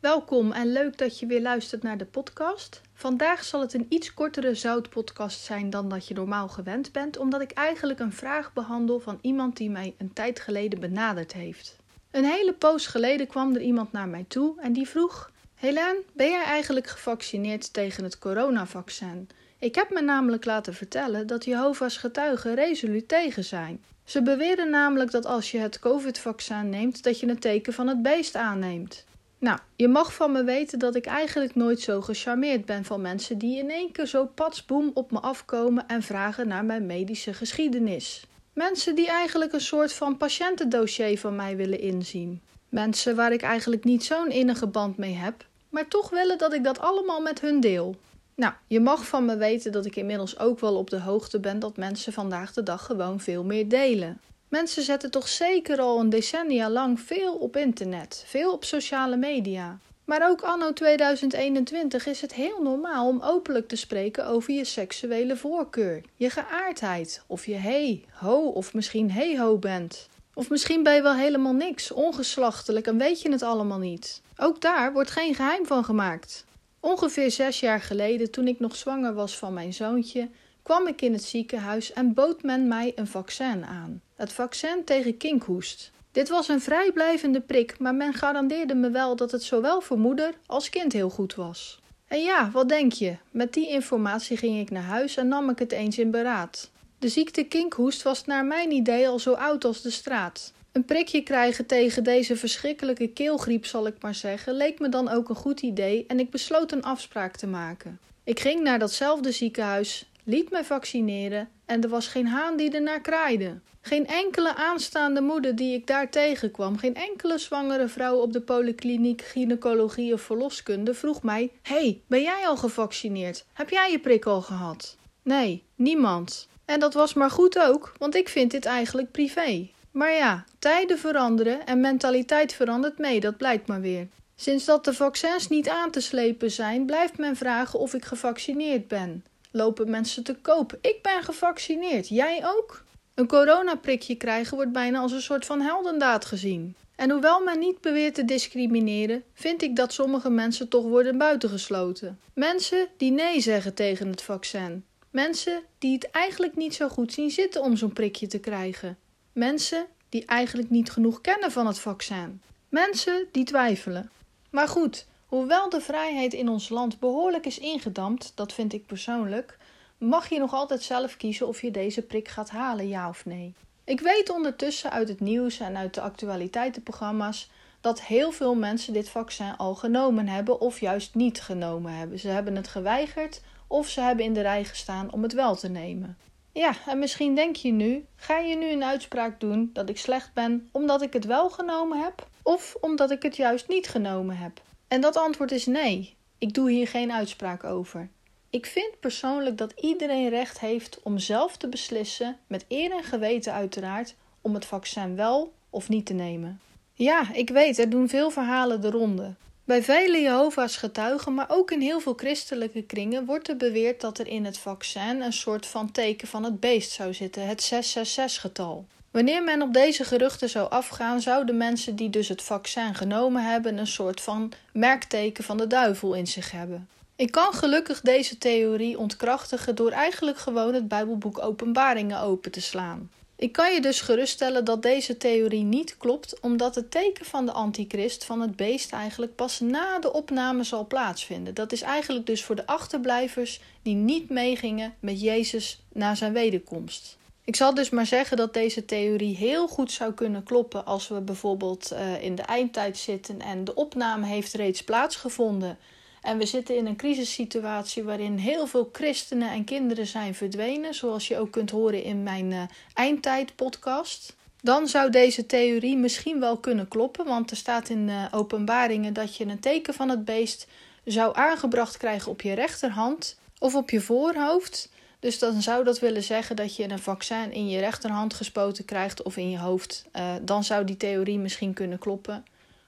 Welkom en leuk dat je weer luistert naar de podcast. Vandaag zal het een iets kortere zoutpodcast zijn dan dat je normaal gewend bent, omdat ik eigenlijk een vraag behandel van iemand die mij een tijd geleden benaderd heeft. Een hele poos geleden kwam er iemand naar mij toe en die vroeg: Helene, ben jij eigenlijk gevaccineerd tegen het coronavaccin? Ik heb me namelijk laten vertellen dat Jehovah's getuigen resoluut tegen zijn. Ze beweren namelijk dat als je het COVID-vaccin neemt, dat je een teken van het beest aanneemt. Nou, je mag van me weten dat ik eigenlijk nooit zo gecharmeerd ben van mensen die in één keer zo patsboom op me afkomen en vragen naar mijn medische geschiedenis. Mensen die eigenlijk een soort van patiëntendossier van mij willen inzien. Mensen waar ik eigenlijk niet zo'n innige band mee heb, maar toch willen dat ik dat allemaal met hun deel. Nou, je mag van me weten dat ik inmiddels ook wel op de hoogte ben dat mensen vandaag de dag gewoon veel meer delen. Mensen zetten toch zeker al een decennia lang veel op internet, veel op sociale media. Maar ook anno 2021 is het heel normaal om openlijk te spreken over je seksuele voorkeur, je geaardheid, of je hey, ho of misschien hey ho bent. Of misschien ben je wel helemaal niks, ongeslachtelijk en weet je het allemaal niet. Ook daar wordt geen geheim van gemaakt. Ongeveer zes jaar geleden, toen ik nog zwanger was van mijn zoontje, kwam ik in het ziekenhuis en bood men mij een vaccin aan. Het vaccin tegen kinkhoest. Dit was een vrijblijvende prik, maar men garandeerde me wel dat het zowel voor moeder als kind heel goed was. En ja, wat denk je? Met die informatie ging ik naar huis en nam ik het eens in beraad. De ziekte kinkhoest was naar mijn idee al zo oud als de straat. Een prikje krijgen tegen deze verschrikkelijke keelgriep, zal ik maar zeggen, leek me dan ook een goed idee en ik besloot een afspraak te maken. Ik ging naar datzelfde ziekenhuis, liet me vaccineren en er was geen haan die ernaar kraaide. Geen enkele aanstaande moeder die ik daar tegenkwam, geen enkele zwangere vrouw op de polykliniek gynaecologie of verloskunde vroeg mij: Hey, ben jij al gevaccineerd? Heb jij je prik al gehad? Nee, niemand. En dat was maar goed ook, want ik vind dit eigenlijk privé. Maar ja, tijden veranderen en mentaliteit verandert mee, dat blijkt maar weer. Sinds dat de vaccins niet aan te slepen zijn, blijft men vragen of ik gevaccineerd ben. Lopen mensen te koop? Ik ben gevaccineerd. Jij ook? Een coronaprikje krijgen wordt bijna als een soort van heldendaad gezien. En hoewel men niet beweert te discrimineren, vind ik dat sommige mensen toch worden buitengesloten. Mensen die nee zeggen tegen het vaccin. Mensen die het eigenlijk niet zo goed zien zitten om zo'n prikje te krijgen. Mensen die eigenlijk niet genoeg kennen van het vaccin. Mensen die twijfelen. Maar goed, hoewel de vrijheid in ons land behoorlijk is ingedampt, dat vind ik persoonlijk, mag je nog altijd zelf kiezen of je deze prik gaat halen, ja of nee. Ik weet ondertussen uit het nieuws en uit de actualiteitenprogramma's dat heel veel mensen dit vaccin al genomen hebben of juist niet genomen hebben. Ze hebben het geweigerd of ze hebben in de rij gestaan om het wel te nemen. Ja, en misschien denk je nu: ga je nu een uitspraak doen dat ik slecht ben omdat ik het wel genomen heb of omdat ik het juist niet genomen heb? En dat antwoord is nee. Ik doe hier geen uitspraak over. Ik vind persoonlijk dat iedereen recht heeft om zelf te beslissen, met eer en geweten uiteraard, om het vaccin wel of niet te nemen. Ja, ik weet, er doen veel verhalen de ronde. Bij vele Jehovah's getuigen, maar ook in heel veel christelijke kringen, wordt er beweerd dat er in het vaccin een soort van teken van het beest zou zitten, het 666-getal. Wanneer men op deze geruchten zou afgaan, zouden mensen die dus het vaccin genomen hebben een soort van merkteken van de duivel in zich hebben. Ik kan gelukkig deze theorie ontkrachtigen door eigenlijk gewoon het Bijbelboek Openbaringen open te slaan. Ik kan je dus geruststellen dat deze theorie niet klopt, omdat het teken van de antichrist van het beest eigenlijk pas na de opname zal plaatsvinden. Dat is eigenlijk dus voor de achterblijvers die niet meegingen met Jezus na zijn wederkomst. Ik zal dus maar zeggen dat deze theorie heel goed zou kunnen kloppen als we bijvoorbeeld uh, in de eindtijd zitten en de opname heeft reeds plaatsgevonden. En we zitten in een crisissituatie waarin heel veel christenen en kinderen zijn verdwenen, zoals je ook kunt horen in mijn uh, eindtijd-podcast. Dan zou deze theorie misschien wel kunnen kloppen, want er staat in uh, openbaringen dat je een teken van het beest zou aangebracht krijgen op je rechterhand of op je voorhoofd. Dus dan zou dat willen zeggen dat je een vaccin in je rechterhand gespoten krijgt of in je hoofd. Uh, dan zou die theorie misschien kunnen kloppen.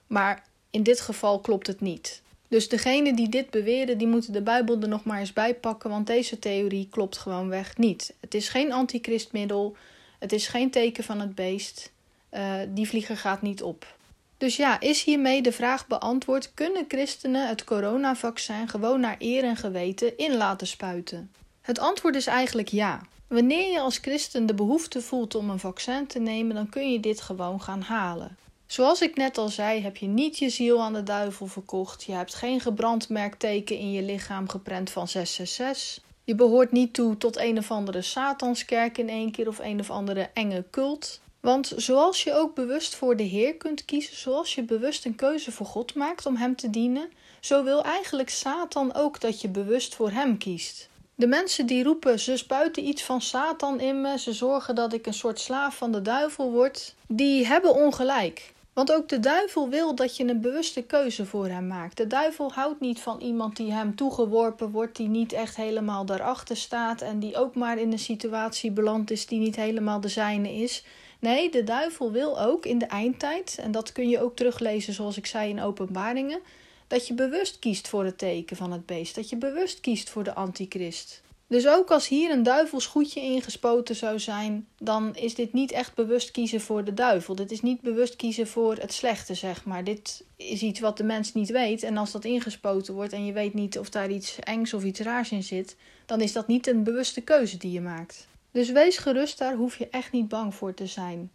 Maar in dit geval klopt het niet. Dus degene die dit beweren, die moeten de Bijbel er nog maar eens bij pakken, want deze theorie klopt gewoonweg niet. Het is geen antichristmiddel, het is geen teken van het beest. Uh, die vlieger gaat niet op. Dus ja, is hiermee de vraag beantwoord: kunnen christenen het coronavaccin gewoon naar eer en geweten in laten spuiten? Het antwoord is eigenlijk ja. Wanneer je als christen de behoefte voelt om een vaccin te nemen, dan kun je dit gewoon gaan halen. Zoals ik net al zei, heb je niet je ziel aan de duivel verkocht. Je hebt geen gebrandmerkteken in je lichaam geprent van 666. Je behoort niet toe tot een of andere Satanskerk in één keer of een of andere enge cult. Want zoals je ook bewust voor de Heer kunt kiezen, zoals je bewust een keuze voor God maakt om Hem te dienen, zo wil eigenlijk Satan ook dat je bewust voor Hem kiest. De mensen die roepen ze spuiten iets van Satan in me, ze zorgen dat ik een soort slaaf van de duivel word, die hebben ongelijk. Want ook de duivel wil dat je een bewuste keuze voor hem maakt. De duivel houdt niet van iemand die hem toegeworpen wordt, die niet echt helemaal daarachter staat en die ook maar in een situatie beland is die niet helemaal de zijne is. Nee, de duivel wil ook in de eindtijd, en dat kun je ook teruglezen zoals ik zei in openbaringen, dat je bewust kiest voor het teken van het beest, dat je bewust kiest voor de antichrist. Dus ook als hier een duivels goedje ingespoten zou zijn, dan is dit niet echt bewust kiezen voor de duivel. Dit is niet bewust kiezen voor het slechte, zeg maar. Dit is iets wat de mens niet weet. En als dat ingespoten wordt en je weet niet of daar iets engs of iets raars in zit, dan is dat niet een bewuste keuze die je maakt. Dus wees gerust, daar hoef je echt niet bang voor te zijn.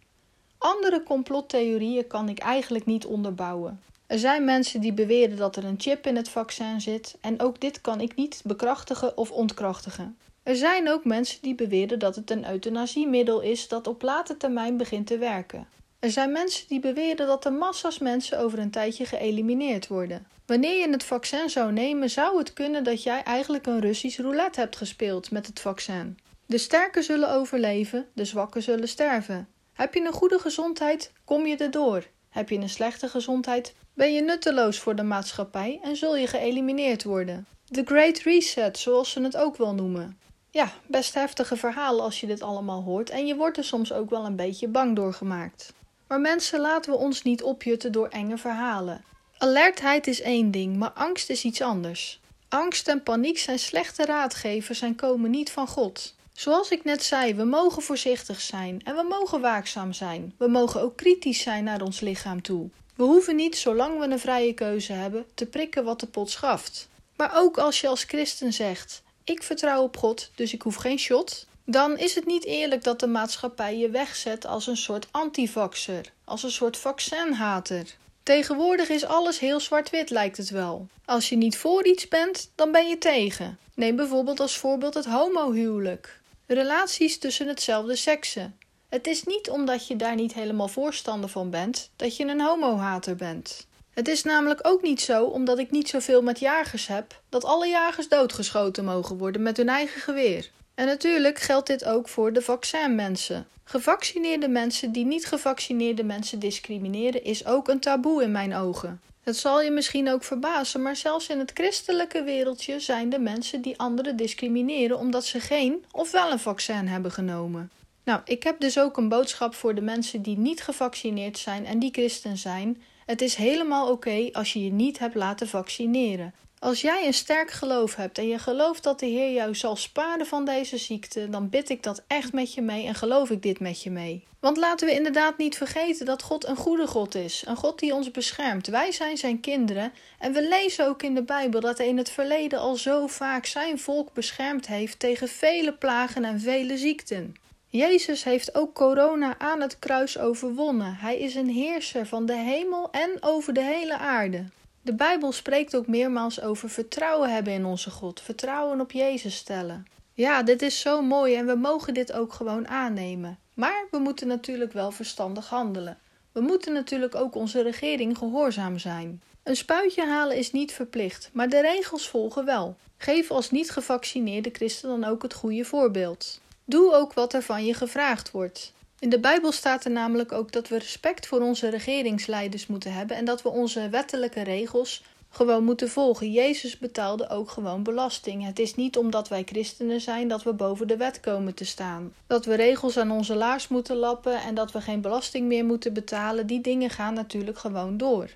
Andere complottheorieën kan ik eigenlijk niet onderbouwen. Er zijn mensen die beweren dat er een chip in het vaccin zit en ook dit kan ik niet bekrachtigen of ontkrachtigen. Er zijn ook mensen die beweren dat het een euthanasiemiddel is dat op late termijn begint te werken. Er zijn mensen die beweren dat er massa's mensen over een tijdje geëlimineerd worden. Wanneer je het vaccin zou nemen, zou het kunnen dat jij eigenlijk een Russisch roulette hebt gespeeld met het vaccin. De sterken zullen overleven, de zwakken zullen sterven. Heb je een goede gezondheid, kom je erdoor. Heb je een slechte gezondheid, ben je nutteloos voor de maatschappij en zul je geëlimineerd worden. The Great Reset, zoals ze het ook wel noemen. Ja, best heftige verhalen als je dit allemaal hoort en je wordt er soms ook wel een beetje bang door gemaakt. Maar mensen laten we ons niet opjutten door enge verhalen. Alertheid is één ding, maar angst is iets anders. Angst en paniek zijn slechte raadgevers en komen niet van God. Zoals ik net zei, we mogen voorzichtig zijn en we mogen waakzaam zijn. We mogen ook kritisch zijn naar ons lichaam toe. We hoeven niet, zolang we een vrije keuze hebben, te prikken wat de pot schaft. Maar ook als je als christen zegt: Ik vertrouw op God, dus ik hoef geen shot, dan is het niet eerlijk dat de maatschappij je wegzet als een soort antivaxer, als een soort vaccinhater. Tegenwoordig is alles heel zwart-wit, lijkt het wel. Als je niet voor iets bent, dan ben je tegen. Neem bijvoorbeeld als voorbeeld het homohuwelijk. Relaties tussen hetzelfde seksen. Het is niet omdat je daar niet helemaal voorstander van bent dat je een homohater bent. Het is namelijk ook niet zo, omdat ik niet zoveel met jagers heb, dat alle jagers doodgeschoten mogen worden met hun eigen geweer. En natuurlijk geldt dit ook voor de vaccinmensen. Gevaccineerde mensen die niet gevaccineerde mensen discrimineren is ook een taboe in mijn ogen. Het zal je misschien ook verbazen, maar zelfs in het christelijke wereldje zijn er mensen die anderen discrimineren omdat ze geen of wel een vaccin hebben genomen. Nou, ik heb dus ook een boodschap voor de mensen die niet gevaccineerd zijn en die christen zijn. Het is helemaal oké als je je niet hebt laten vaccineren. Als jij een sterk geloof hebt en je gelooft dat de Heer jou zal sparen van deze ziekte, dan bid ik dat echt met je mee en geloof ik dit met je mee. Want laten we inderdaad niet vergeten dat God een goede God is, een God die ons beschermt. Wij zijn zijn kinderen en we lezen ook in de Bijbel dat hij in het verleden al zo vaak zijn volk beschermd heeft tegen vele plagen en vele ziekten. Jezus heeft ook corona aan het kruis overwonnen. Hij is een heerser van de hemel en over de hele aarde. De Bijbel spreekt ook meermaals over vertrouwen hebben in onze God, vertrouwen op Jezus stellen. Ja, dit is zo mooi en we mogen dit ook gewoon aannemen. Maar we moeten natuurlijk wel verstandig handelen. We moeten natuurlijk ook onze regering gehoorzaam zijn. Een spuitje halen is niet verplicht, maar de regels volgen wel. Geef als niet gevaccineerde christen dan ook het goede voorbeeld. Doe ook wat er van je gevraagd wordt. In de Bijbel staat er namelijk ook dat we respect voor onze regeringsleiders moeten hebben en dat we onze wettelijke regels gewoon moeten volgen. Jezus betaalde ook gewoon belasting. Het is niet omdat wij christenen zijn dat we boven de wet komen te staan. Dat we regels aan onze laars moeten lappen en dat we geen belasting meer moeten betalen, die dingen gaan natuurlijk gewoon door.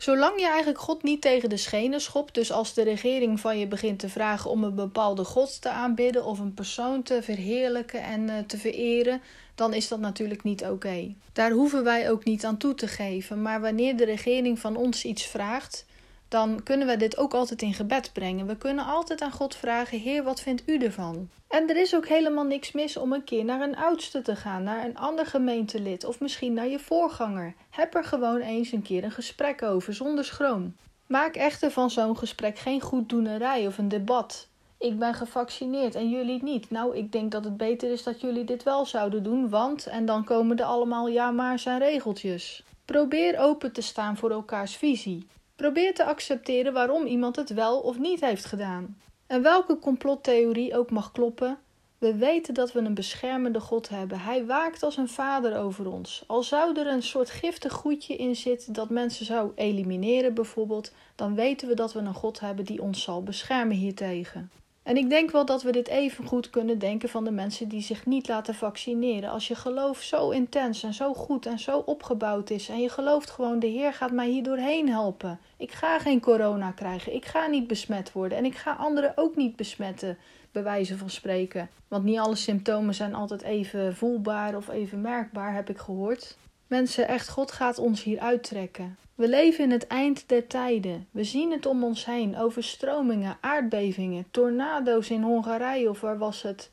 Zolang je eigenlijk God niet tegen de schenen schopt, dus als de regering van je begint te vragen om een bepaalde God te aanbidden of een persoon te verheerlijken en uh, te vereren, dan is dat natuurlijk niet oké. Daar hoeven wij ook niet aan toe te geven. Maar wanneer de regering van ons iets vraagt, dan kunnen we dit ook altijd in gebed brengen. We kunnen altijd aan God vragen: Heer, wat vindt u ervan? En er is ook helemaal niks mis om een keer naar een oudste te gaan, naar een ander gemeentelid of misschien naar je voorganger. Heb er gewoon eens een keer een gesprek over zonder schroom. Maak echter van zo'n gesprek geen goeddoenerij of een debat. Ik ben gevaccineerd en jullie niet. Nou, ik denk dat het beter is dat jullie dit wel zouden doen, want en dan komen er allemaal ja maar zijn regeltjes. Probeer open te staan voor elkaars visie. Probeer te accepteren waarom iemand het wel of niet heeft gedaan. En welke complottheorie ook mag kloppen, we weten dat we een beschermende God hebben. Hij waakt als een vader over ons. Al zou er een soort giftig goedje in zitten dat mensen zou elimineren, bijvoorbeeld, dan weten we dat we een God hebben die ons zal beschermen hiertegen. En ik denk wel dat we dit even goed kunnen denken van de mensen die zich niet laten vaccineren. Als je geloof zo intens en zo goed en zo opgebouwd is en je gelooft gewoon de Heer gaat mij hier doorheen helpen. Ik ga geen corona krijgen, ik ga niet besmet worden en ik ga anderen ook niet besmetten, bij wijze van spreken. Want niet alle symptomen zijn altijd even voelbaar of even merkbaar, heb ik gehoord. Mensen, echt, God gaat ons hier uittrekken. We leven in het eind der tijden. We zien het om ons heen: overstromingen, aardbevingen, tornado's in Hongarije of waar was het?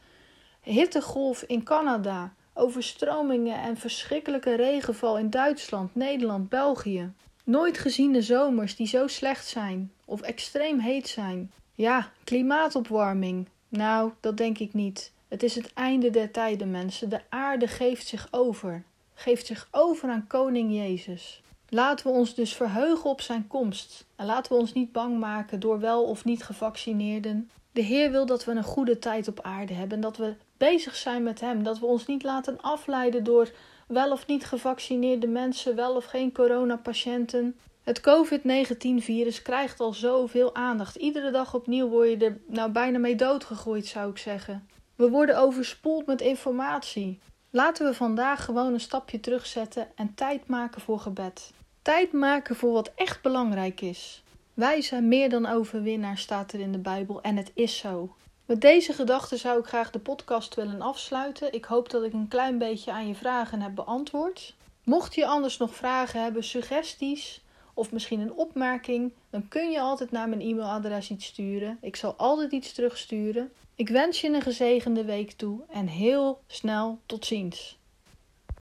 Hittegolf in Canada, overstromingen en verschrikkelijke regenval in Duitsland, Nederland, België. Nooit geziene zomers die zo slecht zijn of extreem heet zijn. Ja, klimaatopwarming. Nou, dat denk ik niet. Het is het einde der tijden, mensen. De aarde geeft zich over. Geeft zich over aan Koning Jezus. Laten we ons dus verheugen op zijn komst. En laten we ons niet bang maken door wel of niet gevaccineerden. De Heer wil dat we een goede tijd op aarde hebben. En dat we bezig zijn met Hem. Dat we ons niet laten afleiden door wel of niet gevaccineerde mensen, wel of geen coronapatiënten. Het COVID-19-virus krijgt al zoveel aandacht. Iedere dag opnieuw word je er nou bijna mee doodgegooid, zou ik zeggen. We worden overspoeld met informatie. Laten we vandaag gewoon een stapje terugzetten en tijd maken voor gebed. Tijd maken voor wat echt belangrijk is. Wij zijn meer dan overwinnaar, staat er in de Bijbel, en het is zo. Met deze gedachten zou ik graag de podcast willen afsluiten. Ik hoop dat ik een klein beetje aan je vragen heb beantwoord. Mocht je anders nog vragen hebben, suggesties of misschien een opmerking, dan kun je altijd naar mijn e-mailadres iets sturen. Ik zal altijd iets terugsturen. Ik wens je een gezegende week toe en heel snel tot ziens.